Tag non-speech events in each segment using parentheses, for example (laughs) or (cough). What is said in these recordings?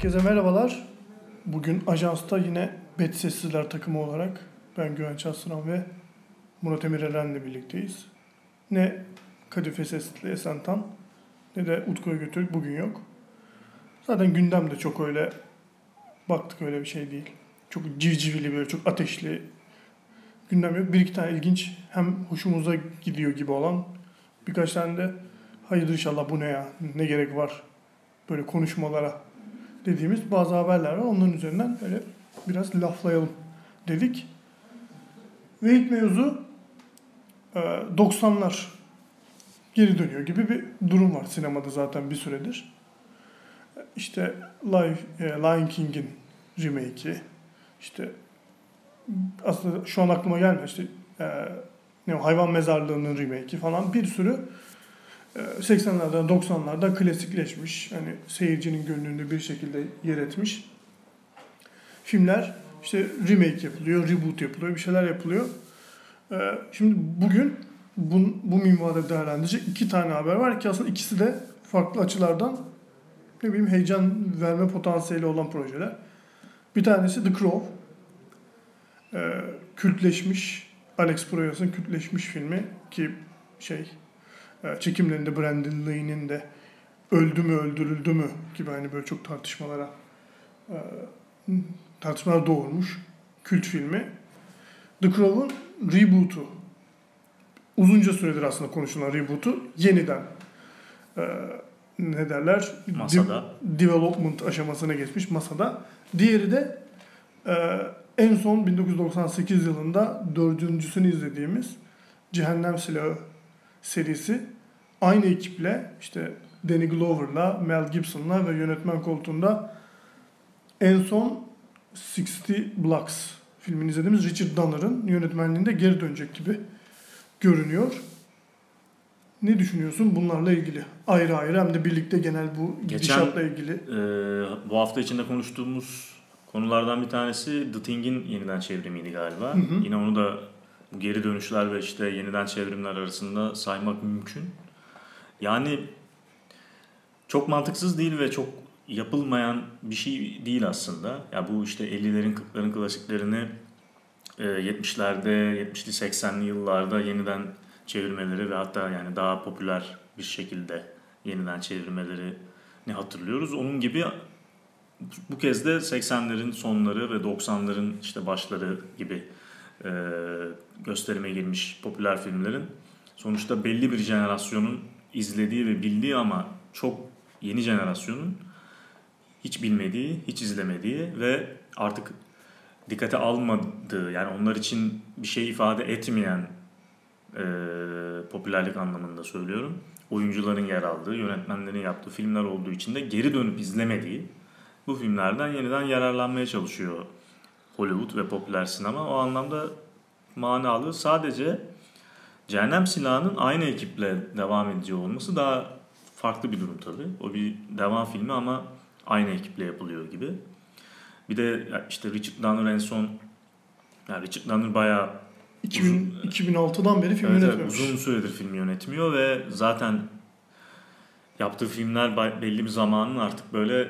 Herkese merhabalar. Bugün ajansta yine Bet Sessizler takımı olarak ben Güvenç Aslan ve Murat Emir Eren'le birlikteyiz. Ne Kadife Sesli Esentan ne de Utku'ya götürdük bugün yok. Zaten gündem de çok öyle baktık öyle bir şey değil. Çok civcivli böyle çok ateşli gündem yok. Bir iki tane ilginç hem hoşumuza gidiyor gibi olan birkaç tane de hayırdır inşallah bu ne ya ne gerek var böyle konuşmalara dediğimiz bazı haberler var. Onların üzerinden böyle biraz laflayalım dedik. Ve ilk mevzu e, 90'lar geri dönüyor gibi bir durum var sinemada zaten bir süredir. İşte Life, e, Lion King'in remake'i, işte aslında şu an aklıma gelmiyor işte e, ne hayvan mezarlığının remake'i falan bir sürü 80'lerden 90'larda klasikleşmiş. Hani seyircinin gönlünde bir şekilde yer etmiş. Filmler işte remake yapılıyor, reboot yapılıyor, bir şeyler yapılıyor. Ee, şimdi bugün bu, bu minvalde değerlendirecek iki tane haber var ki aslında ikisi de farklı açılardan ne bileyim heyecan verme potansiyeli olan projeler. Bir tanesi The Crow. Ee, kültleşmiş, Alex Proyas'ın kültleşmiş filmi ki şey çekimlerinde Brandon Lee'nin de öldü mü öldürüldü mü gibi hani böyle çok tartışmalara e, tartışmalar doğurmuş kült filmi. The Crow'un reboot'u uzunca süredir aslında konuşulan reboot'u yeniden e, ne derler? Masada. development aşamasına geçmiş masada. Diğeri de en son 1998 yılında dördüncüsünü izlediğimiz Cehennem Silahı serisi aynı ekiple işte Danny Glover'la, Mel Gibson'la ve yönetmen koltuğunda en son 60 Blocks filmini izlediğimiz Richard Donner'ın yönetmenliğinde geri dönecek gibi görünüyor. Ne düşünüyorsun bunlarla ilgili? Ayrı ayrı hem de birlikte genel bu gidişatla ilgili. E, bu hafta içinde konuştuğumuz konulardan bir tanesi The Thing'in yeniden çevrimiydi galiba. Hı hı. Yine onu da geri dönüşler ve işte yeniden çevrimler arasında saymak mümkün. Yani çok mantıksız değil ve çok yapılmayan bir şey değil aslında. Ya yani bu işte 50'lerin 40'ların klasiklerini 70'lerde, 70'li 80'li yıllarda yeniden çevirmeleri ve hatta yani daha popüler bir şekilde yeniden çevirmeleri ne hatırlıyoruz. Onun gibi bu kez de 80'lerin sonları ve 90'ların işte başları gibi e, gösterime girmiş popüler filmlerin sonuçta belli bir jenerasyonun izlediği ve bildiği ama çok yeni jenerasyonun hiç bilmediği, hiç izlemediği ve artık dikkate almadığı yani onlar için bir şey ifade etmeyen e, popülerlik anlamında söylüyorum. Oyuncuların yer aldığı, yönetmenlerin yaptığı filmler olduğu için de geri dönüp izlemediği bu filmlerden yeniden yararlanmaya çalışıyor Hollywood ve popüler sinema. O anlamda manalı. Sadece Cehennem Silahı'nın aynı ekiple devam ediyor olması daha farklı bir durum tabii. O bir devam filmi ama aynı ekiple yapılıyor gibi. Bir de işte Richard Donner en son yani Richard Donner bayağı 2000, uzun, 2006'dan beri film evet, yönetmiyor. uzun süredir film yönetmiyor ve zaten yaptığı filmler belli bir zamanın artık böyle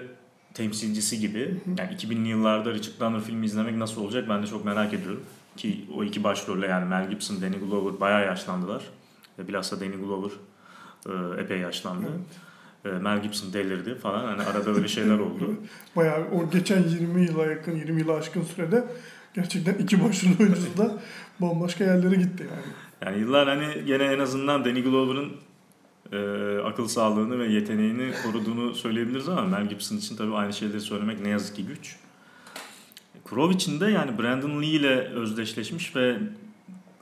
temsilcisi gibi. Yani 2000'li yıllarda Richard Donner filmi izlemek nasıl olacak ben de çok merak ediyorum. Ki o iki başrolle yani Mel Gibson, Danny Glover bayağı yaşlandılar. Ve bilhassa Danny Glover e, epey yaşlandı. Evet. E, Mel Gibson delirdi falan. Hani arada öyle şeyler oldu. (laughs) bayağı o geçen 20 yıla yakın, 20 yıla aşkın sürede gerçekten iki başrol oyuncusu da bambaşka yerlere gitti yani. Yani yıllar hani gene en azından Danny Glover'ın e, akıl sağlığını ve yeteneğini koruduğunu söyleyebiliriz ama Mel Gibson için tabii aynı şeyleri söylemek ne yazık ki güç. Crow için de yani Brandon Lee ile özdeşleşmiş ve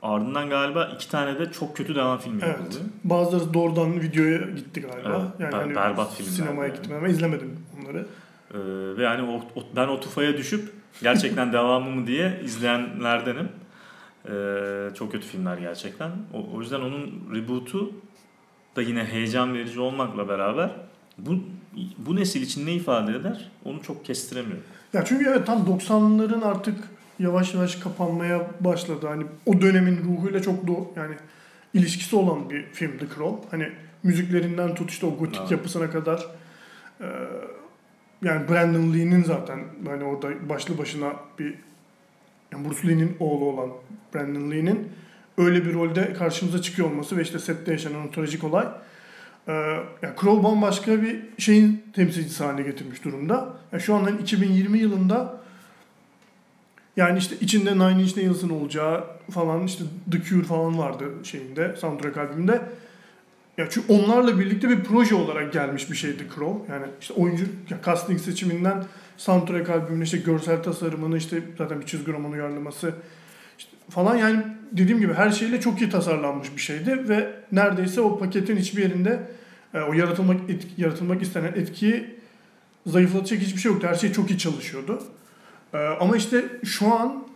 ardından galiba iki tane de çok kötü devam filmi evet. yapıldı. Bazıları doğrudan videoya gitti galiba. Evet, yani ber- hani berbat filmler. Sinemaya yani. gittim ama izlemedim onları. Ee, ve yani o, o, ben o tufaya düşüp gerçekten (laughs) devamı mı diye izleyenlerdenim. Ee, çok kötü filmler gerçekten. O, o yüzden onun reboot'u da yine heyecan verici olmakla beraber bu bu nesil için ne ifade eder onu çok kestiremiyorum. Ya çünkü evet tam 90'ların artık yavaş yavaş kapanmaya başladı. Hani o dönemin ruhuyla çok do yani ilişkisi olan bir film The Crow. Hani müziklerinden tut işte o gotik evet. yapısına kadar e, yani Brandon Lee'nin zaten hani orada başlı başına bir yani Bruce Lee'nin oğlu olan Brandon Lee'nin öyle bir rolde karşımıza çıkıyor olması ve işte sette yaşanan o trajik olay ee, yani Crow bambaşka bir şeyin temsilcisi haline getirmiş durumda. Yani şu anda 2020 yılında yani işte içinde Nine Inch Nails'ın olacağı falan işte The Cure falan vardı şeyinde soundtrack albümünde. Ya çünkü onlarla birlikte bir proje olarak gelmiş bir şeydi Crow. Yani işte oyuncu ya casting seçiminden soundtrack albümüne işte görsel tasarımını işte zaten bir çizgi roman uyarlaması işte falan yani dediğim gibi her şeyle çok iyi tasarlanmış bir şeydi ve neredeyse o paketin hiçbir yerinde e, o yaratılmak etki, yaratılmak istenen etkiyi zayıflatacak hiçbir şey yoktu. Her şey çok iyi çalışıyordu. E, ama işte şu an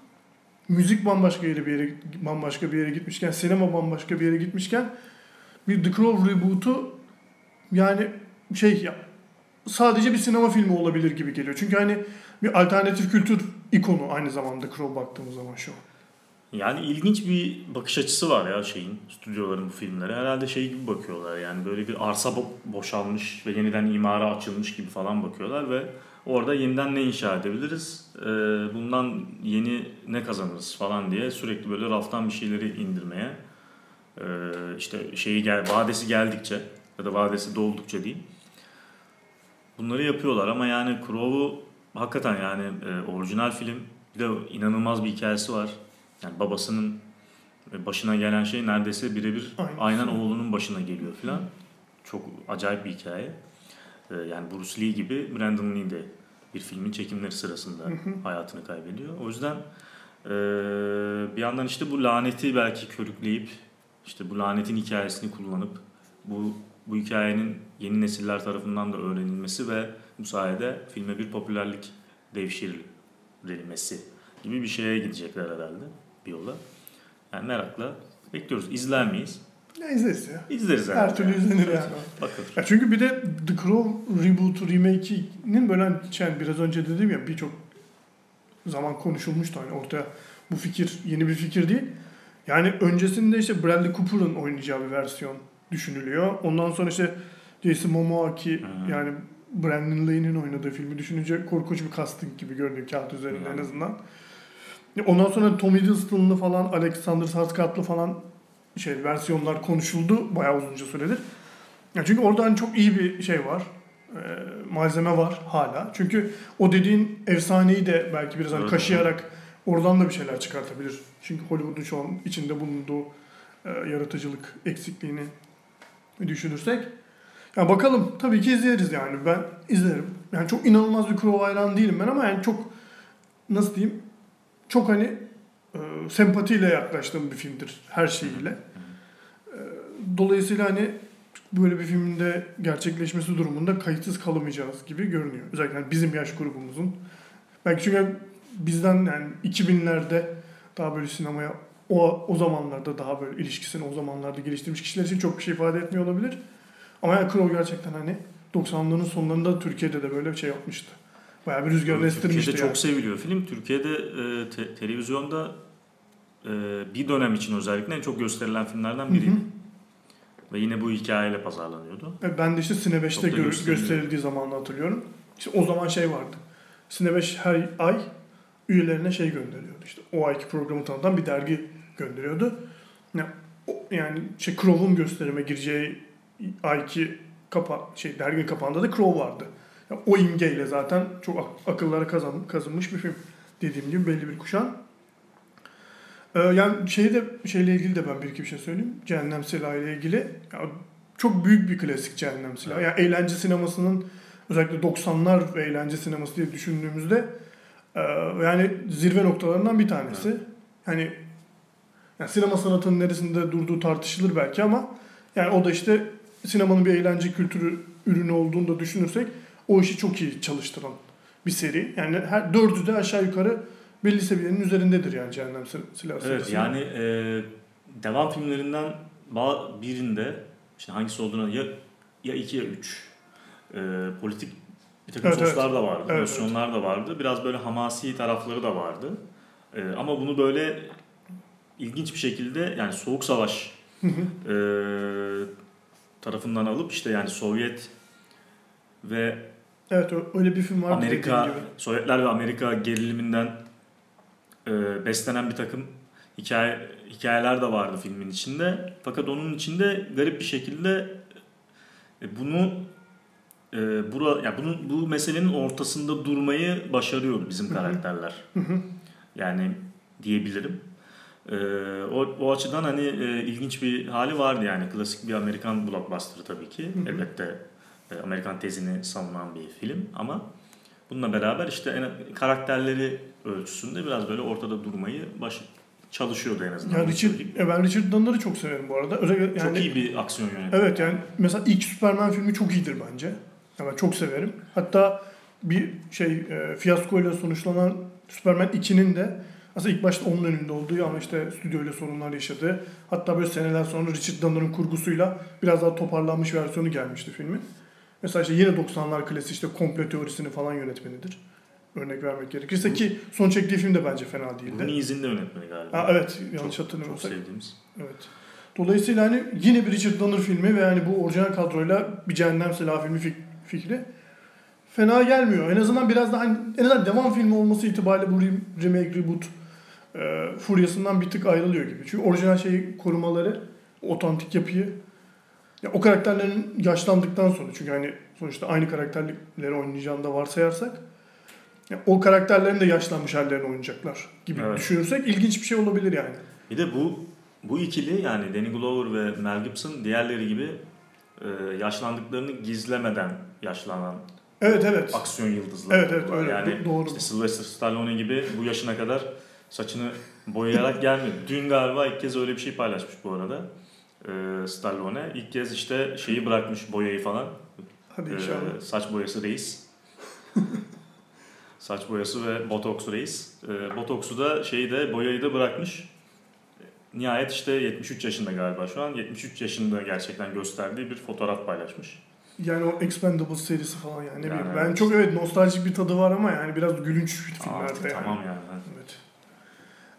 müzik bambaşka yere bir yere bambaşka bir yere gitmişken, sinema bambaşka bir yere gitmişken bir The Crow reboot'u yani şey ya sadece bir sinema filmi olabilir gibi geliyor. Çünkü hani bir alternatif kültür ikonu aynı zamanda Crow baktığımız zaman şu an. Yani ilginç bir bakış açısı var ya şeyin, stüdyoların bu filmlere. Herhalde şey gibi bakıyorlar yani böyle bir arsa bo- boşalmış ve yeniden imara açılmış gibi falan bakıyorlar ve orada yeniden ne inşa edebiliriz, ee, bundan yeni ne kazanırız falan diye sürekli böyle raftan bir şeyleri indirmeye, ee, işte şeyi gel, vadesi geldikçe ya da vadesi doldukça diyeyim. Bunları yapıyorlar ama yani Crow'u hakikaten yani e, orijinal film bir de inanılmaz bir hikayesi var. Yani babasının başına gelen şey neredeyse birebir Aynen. aynen oğlunun başına geliyor filan. Çok acayip bir hikaye. Ee, Yani Bruce Lee gibi Brandon Lee de bir filmin çekimleri sırasında hayatını kaybediyor. O yüzden ee, bir yandan işte bu laneti belki körükleyip işte bu lanetin hikayesini kullanıp bu bu hikayenin yeni nesiller tarafından da öğrenilmesi ve bu sayede filme bir popülerlik devşirilmesi gibi bir şeye gidecekler herhalde bir yola. Yani merakla bekliyoruz. İzler miyiz? Ne izleriz ya. İzleriz herhalde. Her türlü izlenir yani. Bakılır. Ya çünkü bir de The Crow reboot'u, remake'inin böyle hani yani biraz önce dediğim ya birçok zaman konuşulmuştu hani ortaya bu fikir yeni bir fikir değil. Yani öncesinde işte Bradley Cooper'ın oynayacağı bir versiyon düşünülüyor. Ondan sonra işte Jason Momoa ki Hı. yani Brandon Lee'nin oynadığı filmi düşününce korkunç bir casting gibi görünüyor kağıt üzerinde en Hı. azından. Ondan sonra Tom Hiddleston'lı falan Alexander Skarsgård'lı falan şey versiyonlar konuşuldu bayağı uzunca süredir. Ya çünkü orada hani çok iyi bir şey var. e, malzeme var hala. Çünkü o dediğin efsaneyi de belki biraz hani Evet. kaşıyarak oradan da bir şeyler çıkartabilir. Çünkü Hollywood'un şu an içinde bulunduğu e, yaratıcılık eksikliğini düşünürsek. Ya bakalım tabii ki izleriz yani. Ben izlerim. Yani çok inanılmaz bir Crow değilim ben ama yani çok nasıl diyeyim çok hani e, sempatiyle yaklaştığım bir filmdir her şeyiyle. E, dolayısıyla hani böyle bir filmde gerçekleşmesi durumunda kayıtsız kalamayacağız gibi görünüyor. Özellikle hani bizim yaş grubumuzun. Belki çünkü bizden yani 2000'lerde daha böyle sinemaya o, o zamanlarda daha böyle ilişkisini o zamanlarda geliştirmiş kişiler için çok bir şey ifade etmiyor olabilir. Ama yani Crow gerçekten hani 90'ların sonlarında Türkiye'de de böyle bir şey yapmıştı. Bayağı bir rüzgar estirmişti Türkiye'de yani. çok seviliyor film. Türkiye'de e, te- televizyonda e, bir dönem için özellikle en çok gösterilen filmlerden biriydi. hı. Ve yine bu hikayeyle pazarlanıyordu. Ben de işte Sine 5'te Çok da gör- gösteriliyor. gösterildiği zamanı hatırlıyorum. İşte o zaman şey vardı. Sine 5 her ay üyelerine şey gönderiyordu. İşte o ayki programı tanıtan bir dergi gönderiyordu. Yani, yani şey Crow'un gösterime gireceği ayki kapa şey dergi kapağında da Crow vardı. O imgeyle zaten çok ak- akıllara kazan, kazınmış bir film. Dediğim gibi belli bir kuşan. Ee, yani şeyde şeyle ilgili de ben bir iki bir şey söyleyeyim. Cehennem Silahı ile ilgili. Ya, çok büyük bir klasik Cehennem Silahı. Yani eğlence sinemasının özellikle 90'lar ve eğlence sineması diye düşündüğümüzde e, yani zirve noktalarından bir tanesi. Hani yani sinema sanatının neresinde durduğu tartışılır belki ama yani o da işte sinemanın bir eğlence kültürü ürünü olduğunu da düşünürsek o işi çok iyi çalıştıran bir seri. Yani her dördü de aşağı yukarı belli seviyenin üzerindedir yani Cehennem Sil- Silahı Evet serisi. yani e, devam filmlerinden birinde işte hangisi olduğuna ya ya iki ya üç e, politik bir takım Evet, evet. soslar da vardı, Evet, nosyonlar da vardı. Biraz böyle hamasi tarafları da vardı. E, ama bunu böyle ilginç bir şekilde yani soğuk savaş e, tarafından alıp işte yani Sovyet ve Evet öyle bir film vardı dediğin Amerika. Sovyetler ve Amerika geriliminden e, beslenen bir takım hikaye hikayeler de vardı filmin içinde. Fakat onun içinde garip bir şekilde e, bunu e, bura, ya bunun bu meselenin ortasında durmayı başarıyordu bizim karakterler. Yani diyebilirim. E, o, o açıdan hani e, ilginç bir hali vardı yani klasik bir Amerikan blockbuster tabii ki. Elbette Amerikan tezini savunan bir film ama bununla beraber işte karakterleri ölçüsünde biraz böyle ortada durmayı baş çalışıyordu en azından. Ya onu Richard, söyleyeyim. e ben Richard Donner'ı çok severim bu arada. Özellikle yani, Çok iyi bir aksiyon yönetmeni. Evet yani mesela ilk Superman filmi çok iyidir bence. Yani ben çok severim. Hatta bir şey e, fiyaskoyla sonuçlanan Superman 2'nin de aslında ilk başta onun önünde olduğu ama işte stüdyoyla sorunlar yaşadığı. Hatta böyle seneler sonra Richard Donner'ın kurgusuyla biraz daha toparlanmış versiyonu gelmişti filmin. Mesela işte yine 90'lar klasik işte komplo teorisini falan yönetmenidir. Örnek vermek gerekirse Bu- ki son çektiği film de bence fena değildi. Bunu izinde yönetmeni galiba. Ha, evet yanlış çok, çok hatırlamıyorsak. sevdiğimiz. Evet. Dolayısıyla hani yine bir Richard Donner filmi ve yani bu orijinal kadroyla bir Cehennem Silahı filmi fik- fikri fena gelmiyor. En azından biraz daha hani, en azından devam filmi olması itibariyle bu re- remake, reboot e, furyasından bir tık ayrılıyor gibi. Çünkü orijinal şeyi korumaları, otantik yapıyı ya o karakterlerin yaşlandıktan sonra çünkü hani sonuçta aynı karakterleri oynayacağını da varsayarsak ya o karakterlerin de yaşlanmış hallerini oynayacaklar gibi Evet. düşünürsek ilginç bir şey olabilir yani. Bir de bu bu ikili yani Danny Glover ve Mel Gibson diğerleri gibi e, yaşlandıklarını gizlemeden yaşlanan Evet evet. aksiyon yıldızları. Evet evet öyle. Yani Do- doğru. işte Sylvester Stallone gibi bu yaşına kadar saçını boyayarak gelmedi. Dün galiba ilk kez öyle bir şey paylaşmış bu arada. E, Stallone ilk kez işte şeyi bırakmış boyayı falan. Hadi E, inşallah. saç boyası reis. (laughs) saç boyası ve botoks reis. E, botoksu da şeyi de boyayı da bırakmış. Nihayet işte 73 yaşında galiba şu an. 73 yaşında gerçekten gösterdiği bir fotoğraf paylaşmış. Yani o Expendables serisi falan yani. Ne Yani bileyim. Ben evet. çok evet nostaljik bir tadı var ama yani biraz gülünç filmlerde Artık yani. tamam yani. Evet.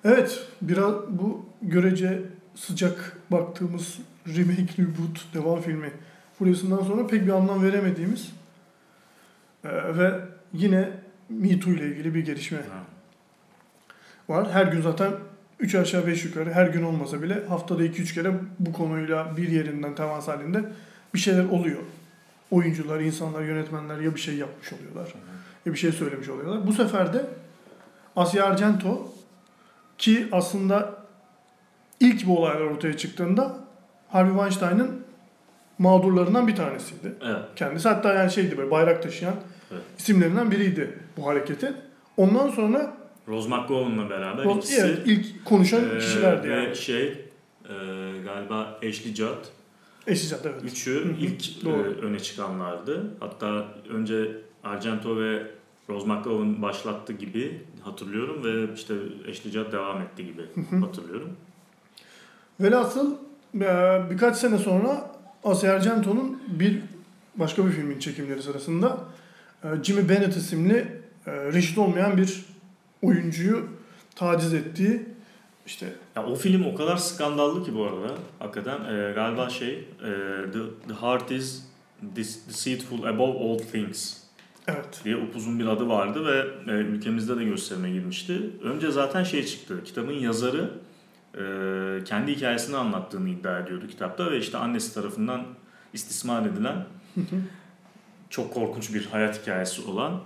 Evet, biraz bu görece sıcak baktığımız remake, reboot, devam filmi furyasından sonra pek bir anlam veremediğimiz e, ve yine Me Too ile ilgili bir gelişme Ha. var. Her gün zaten 3 aşağı 5 yukarı her gün olmasa bile haftada 2-3 kere bu konuyla bir yerinden temas halinde bir şeyler oluyor. Oyuncular, insanlar, yönetmenler ya bir şey yapmış oluyorlar ya bir şey söylemiş oluyorlar. Bu sefer de Asia Argento ki aslında ilk bu olaylar ortaya çıktığında Harvey Weinstein'ın mağdurlarından bir tanesiydi. Evet. Kendisi hatta yani şeydi böyle bayrak taşıyan Evet. isimlerinden biriydi bu hareketin. Ondan sonra Rose McGowan'la beraber Ross- ikisi evet, ilk konuşan e, kişilerdi ve yani. şey e, galiba Ashley Judd Eşicat evet. Üçü ilk e, öne çıkanlardı. Hatta önce Argento ve Rose McGowan başlattı gibi hatırlıyorum ve işte Ashley Judd devam etti gibi hatırlıyorum. Velhasıl e, birkaç sene sonra Asia Argento'nun bir başka bir filmin çekimleri sırasında e, Jimmy Bennett isimli e, reşit olmayan bir oyuncuyu taciz ettiği işte Ya o film o kadar skandallı ki bu arada hakikaten e, galiba şey e, the, the Heart is Deceitful Above All Things evet diye upuzun bir adı vardı ve e, ülkemizde de gösterime girmişti. Önce zaten şey çıktı. Kitabın yazarı kendi hikayesini anlattığını iddia ediyordu kitapta ve işte annesi tarafından istismar edilen çok korkunç bir hayat hikayesi olan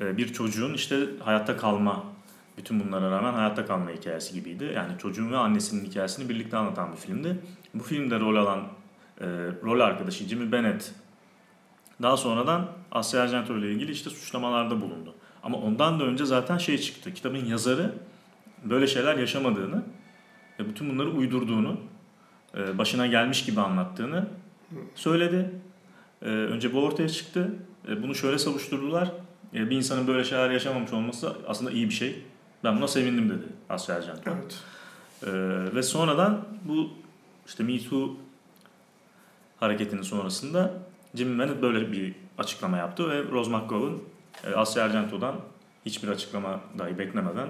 e, bir çocuğun işte hayatta kalma bütün bunlara rağmen hayatta kalma hikayesi gibiydi. Yani çocuğun ve annesinin hikayesini birlikte anlatan bir filmdi. Bu filmde rol alan e, rol arkadaşı Jimmy Bennett daha sonradan Asya Argento ile ilgili işte suçlamalarda bulundu. Ama ondan da önce zaten şey çıktı. Kitabın yazarı böyle şeyler yaşamadığını ve bütün bunları uydurduğunu, e, başına gelmiş gibi anlattığını söyledi. E, Önce bu ortaya çıktı. E, Bunu şöyle savuşturdular. E, Bir insanın böyle şeyler yaşamamış olması aslında iyi bir şey. Ben buna sevindim dedi Asya Argento. evet ve sonradan bu işte Me Too hareketinin sonrasında Jimmy Bennett böyle bir açıklama yaptı ve Rose McGowan Asya Argento'dan hiçbir açıklama dahi beklemeden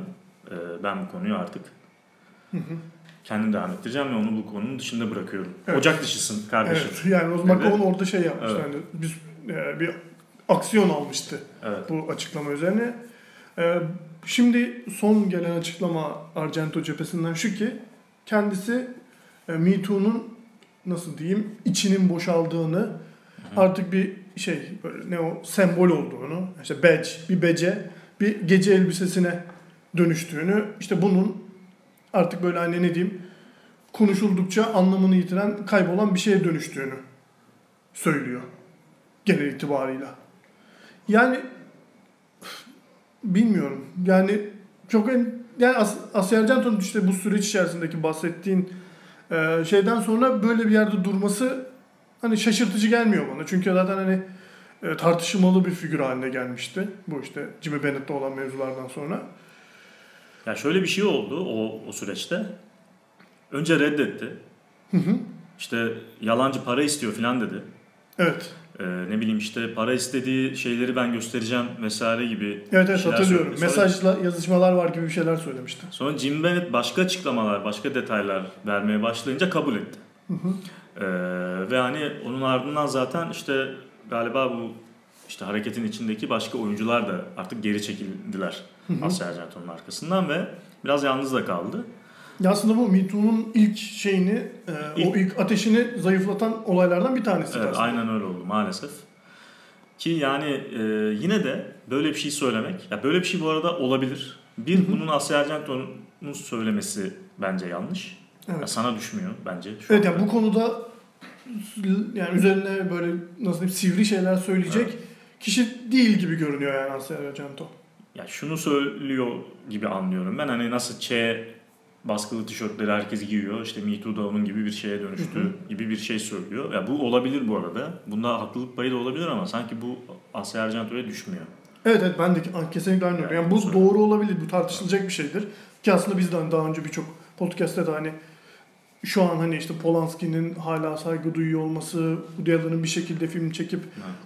ben bu konuyu artık kendim devam ettireceğim ve onu bu konunun dışında bırakıyorum. Evet. Ocak dışısın kardeşim. evet yani o zaman Evet. orada şey yapmış Evet. yani biz e, bir aksiyon almıştı Evet. bu açıklama üzerine. Ee, şimdi son gelen açıklama Argento cephesinden şu ki kendisi e, Me Too'nun nasıl diyeyim içinin boşaldığını artık bir şey böyle ne o sembol olduğunu işte badge bir bece bir gece elbisesine dönüştüğünü işte bunun artık böyle hani ne diyeyim konuşuldukça anlamını yitiren kaybolan bir şeye dönüştüğünü söylüyor genel itibarıyla. Yani bilmiyorum. Yani çok en yani As Asya Argento'nun işte bu süreç içerisindeki bahsettiğin e, şeyden sonra böyle bir yerde durması hani şaşırtıcı gelmiyor bana. Çünkü zaten hani e, tartışmalı bir figür haline gelmişti. Bu işte Jimmy Bennett'te olan mevzulardan sonra. Ya şöyle bir şey oldu o, o süreçte. Önce reddetti. Hı hı. İşte yalancı para istiyor falan dedi. Evet. Ee, ne bileyim işte para istediği şeyleri ben göstereceğim vesaire gibi Evet evet hatırlıyorum. söyledi. Mesajla yazışmalar var gibi bir şeyler söylemişti. Sonra Jim Bennett başka açıklamalar, başka detaylar vermeye başlayınca kabul etti. Hı hı. Ee, ve hani onun ardından zaten işte galiba bu işte hareketin içindeki başka oyuncular da artık geri çekildiler. Asya Argento'nun arkasından ve biraz yalnız da kaldı. Ya aslında bu Me Too'nun ilk şeyini, e, İlk- o ilk ateşini zayıflatan olaylardan bir tanesi Evet, aslında. aynen öyle oldu maalesef. Ki yani e, yine de böyle bir şey söylemek, ya böyle bir şey bu arada olabilir. Bir, Hı hı. bunun Asya Argento'nun söylemesi bence yanlış. Ya Evet. sana düşmüyor bence. şu Evet anda. yani bu konuda yani üzerine böyle nasıl diyeyim sivri şeyler söyleyecek kişi değil gibi görünüyor yani Asya Argento. Ya şunu söylüyor gibi anlıyorum ben hani nasıl Ç baskılı tişörtleri herkes giyiyor işte Me Too da onun gibi bir şeye dönüştü Hı gibi bir şey söylüyor. Ya bu olabilir bu arada. Bunda haklılık payı da olabilir ama sanki bu Asya Argento'ya düşmüyor. Evet evet ben de kesinlikle aynı yani, Yani bu doğru olabilir, bu tartışılacak bir şeydir. Ki aslında biz de daha önce birçok podcast'te de hani şu an hani işte Polanski'nin hala saygı duyuyor olması, Woody Allen'ın bir şekilde film çekip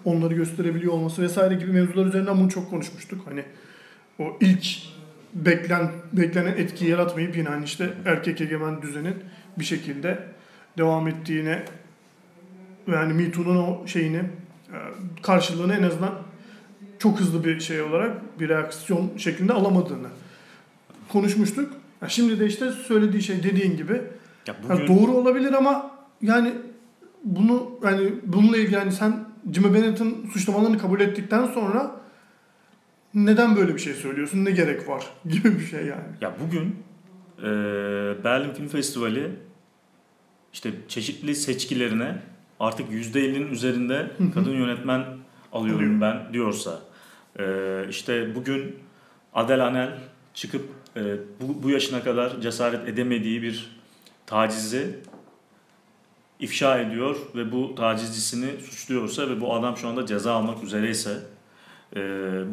onları gösterebiliyor olması vesaire gibi mevzular üzerinden bunu çok konuşmuştuk. Hani o ilk beklen beklenen etkiyi yaratmayıp yine hani işte erkek egemen düzenin bir şekilde devam ettiğine yani Me Too'nun o şeyini e, karşılığını en azından çok hızlı bir şey olarak bir reaksiyon şeklinde alamadığını konuşmuştuk. Şimdi de işte söylediği şey dediğin gibi Ya yani bugün doğru olabilir ama yani bunu yani bununla ilgili yani sen Jimmy Bennett'in suçlamalarını kabul ettikten sonra neden böyle bir şey söylüyorsun? Ne gerek var? (laughs) gibi bir şey yani. ya bugün e, Berlin Film Festivali işte çeşitli seçkilerine artık %50'nin üzerinde kadın yönetmen alıyorum Alıyor. ben diyorsa e, işte bugün Adel Anel çıkıp e, bu, bu yaşına kadar cesaret edemediği bir tacizi ifşa ediyor ve bu tacizcisini suçluyorsa ve bu adam şu anda ceza almak üzereyse e,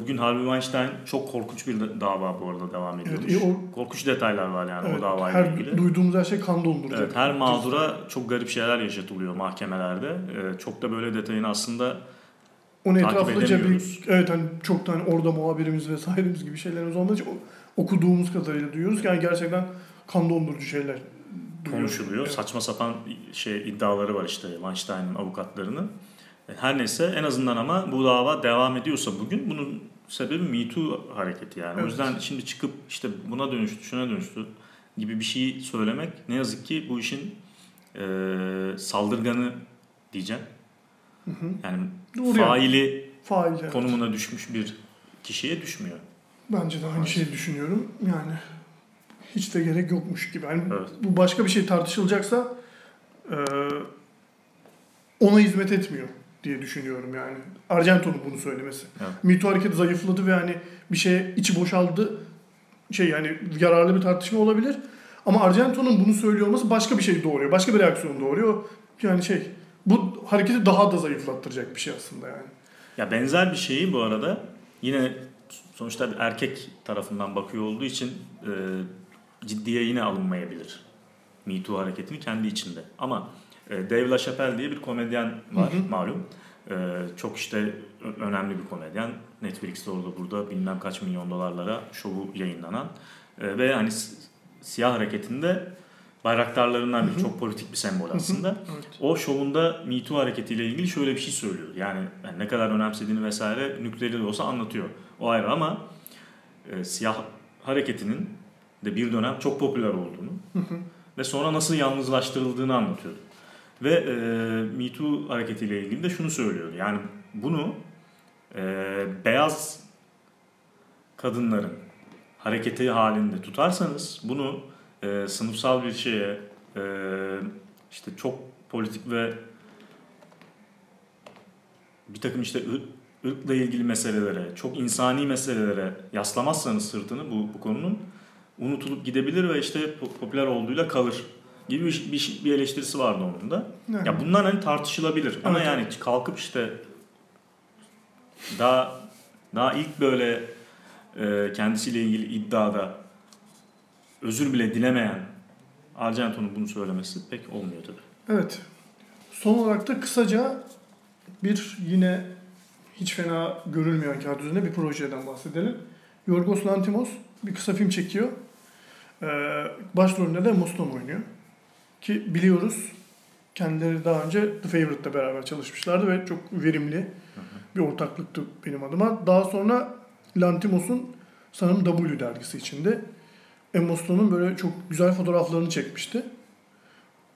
bugün Harvey Weinstein çok korkunç bir da- dava bu arada devam ediyormuş. Evet, o- Korkunç detaylar var yani Evet, o davayla her ilgili. duyduğumuz her şey kan donduracak. Evet, her mağdura çok garip şeyler yaşatılıyor mahkemelerde. Ee, çok da böyle detayını aslında Onu etraflıca bir evet hani çok da hani orada muhabirimiz vesairemiz gibi şeylerimiz olmadığı için okuduğumuz kadarıyla duyuyoruz ki yani gerçekten kan dondurucu şeyler. Konuşuluyor. Evet. Saçma sapan şey iddiaları var işte Weinstein'ın avukatlarının. E, Her neyse en azından ama bu dava devam ediyorsa bugün bunun sebebi Me Too hareketi yani. O Evet. yüzden şimdi çıkıp işte buna dönüştü, şuna dönüştü gibi bir şey söylemek ne yazık ki bu işin e, saldırganı diyeceğim. Hı hı. Yani Doğru faili Fail evet. konumuna düşmüş bir kişiye düşmüyor. Bence de aynı şeyi düşünüyorum. Yani hiç de gerek yokmuş gibi. Yani Evet. bu başka bir şey tartışılacaksa e, ona hizmet etmiyor diye düşünüyorum yani. Argento'nun bunu söylemesi. Evet. Mito hareketi zayıfladı ve hani bir şeye içi boşaldı. Şey yani yararlı bir tartışma olabilir. Ama Argento'nun bunu söylüyor olması başka bir şey doğuruyor. Başka bir reaksiyon doğuruyor. Yani şey bu hareketi daha da zayıflattıracak bir şey aslında yani. Ya benzer bir şeyi bu arada yine sonuçta bir erkek tarafından bakıyor olduğu için e, ciddiye yine alınmayabilir. Me Too hareketini kendi içinde. Ama e, Dave LaChapelle diye bir komedyen var Hı hı. malum. E, çok işte önemli bir komedyen. Netflix'te orada burada bilmem kaç milyon dolarlara şovu yayınlanan. E, ve hani siyah hareketinde bayraktarlarından biri. Hı hı. Çok politik bir sembol aslında. Evet. O şovunda Me Too hareketiyle ilgili şöyle bir şey söylüyor. Yani, yani ne kadar önemsediğini vesaire nükleeri de olsa anlatıyor. O ayrı ama e, siyah hareketinin de bir dönem çok popüler olduğunu Hı hı. ve sonra nasıl yalnızlaştırıldığını anlatıyor. Ve e, Me Too hareketiyle ilgili de şunu söylüyor. Yani bunu e, beyaz kadınların hareketi halinde tutarsanız bunu e, sınıfsal bir şeye e, işte çok politik ve bir takım işte ır- ırkla ilgili meselelere, çok insani meselelere yaslamazsanız sırtını bu, bu konunun unutulup gidebilir ve işte po- popüler olduğuyla kalır gibi bir, bir, bir eleştirisi vardı onun da. Yani, Ya bunlar hani tartışılabilir ama Evet. yani kalkıp işte daha daha ilk böyle e, kendisiyle ilgili iddiada özür bile dilemeyen Argento'nun bunu söylemesi pek olmuyor tabii. Evet. Son olarak da kısaca bir yine hiç fena görülmeyen kağıt üzerinde bir projeden bahsedelim. Yorgos Lanthimos bir kısa film çekiyor. Ee, başrolünde de Muston oynuyor. Ki biliyoruz kendileri daha önce The Favourite'la beraber çalışmışlardı ve çok verimli bir ortaklıktı benim adıma. Daha sonra Lanthimos'un sanırım W dergisi içinde Emma Stone'un böyle çok güzel fotoğraflarını çekmişti.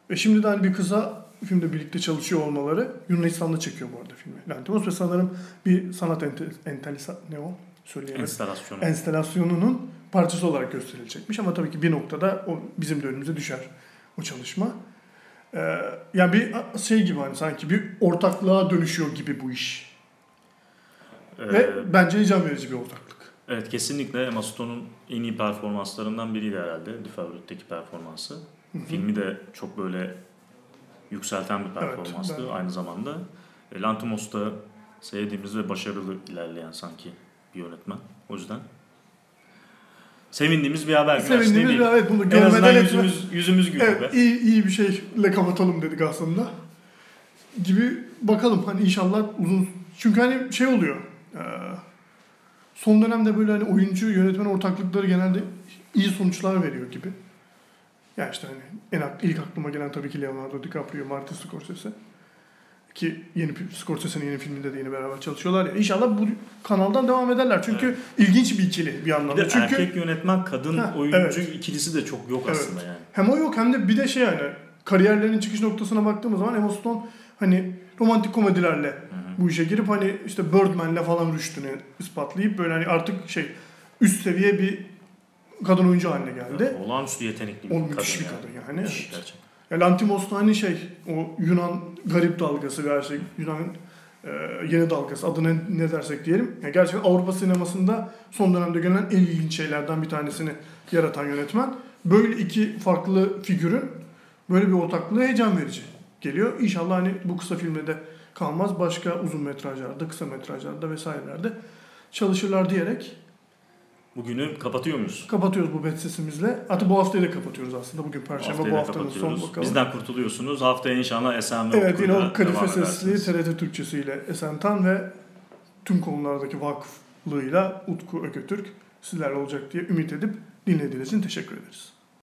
Ve şimdi de hani bir kıza filmde birlikte çalışıyor olmaları Yunanistan'da çekiyor bu arada filmi. Lanthimos ve sanırım bir sanat ente, entelisa, ne o? Söyleyemedim. Enstalasyonu. Enstalasyonunun parçası olarak gösterilecekmiş ama tabii ki bir noktada o bizim de önümüze düşer o çalışma. Ee, yani bir şey gibi hani sanki bir ortaklığa dönüşüyor gibi bu iş. Ee, Ve bence heyecan verici bir ortaklık. evet kesinlikle Emma Stone'un en iyi performanslarından biriydi herhalde. The Favorite'deki performansı. Hı hı. Filmi de çok böyle yükselten bir Evet, performanstı ben- aynı zamanda. E, Lanthimos da sevdiğimiz ve başarılı ilerleyen sanki bir yönetmen. O yüzden sevindiğimiz bir haber. Güneş, Sevindiğimiz bir evet bunu En azından etme- yüzümüz, yüzümüz gülüyor Evet be. iyi, iyi bir şeyle kapatalım dedik aslında. Gibi bakalım hani inşallah uzun çünkü hani şey oluyor. Son dönemde böyle hani oyuncu yönetmen ortaklıkları genelde iyi sonuçlar veriyor gibi. Ya işte hani en ilk aklıma gelen tabii ki Leonardo DiCaprio, Martin Scorsese. Ki yeni Scorsese'nin yeni filminde de yine beraber çalışıyorlar ya. İnşallah bu kanaldan devam ederler. Çünkü ilginç bir ikili bir Bir anlamda. de Çünkü erkek yönetmen, kadın Ha, oyuncu evet. ikilisi de çok yok Evet. aslında yani. Hem o yok hem de bir de şey yani kariyerlerinin çıkış noktasına baktığımız zaman Emma Stone hani romantik komedilerle Hı hı. bu işe girip hani işte Birdman'le falan rüştünü ispatlayıp böyle hani artık şey üst seviye bir kadın oyuncu haline geldi. Olağanüstü yetenekli bir O kadın. müthiş bir yani. kadın yani. Müthiş Evet. gerçekten. Ya Lantimos da hani şey o Yunan garip dalgası her şey Yunan e, yeni dalgası adına ne dersek diyelim. Ya gerçekten Avrupa sinemasında son dönemde görülen en ilginç şeylerden bir tanesini yaratan yönetmen. Böyle iki farklı figürün böyle bir ortaklığı heyecan verici geliyor. İnşallah hani bu kısa filmde de kalmaz. Başka uzun metrajlarda, kısa metrajlarda vesairelerde çalışırlar diyerek Bugünü kapatıyor muyuz? kapatıyoruz bu bet sesimizle. Hatta bu haftayı da kapatıyoruz aslında. Bugün Perşembe bu da haftanın son bakalım. Bizden kurtuluyorsunuz. Haftaya inşallah Esen ve Evet yine o devam Sesli. TRT Türkçesiyle Esentan ve tüm konulardaki vakıflığıyla Utku Ökötürk sizlerle olacak diye ümit edip dinlediğiniz için teşekkür ederiz.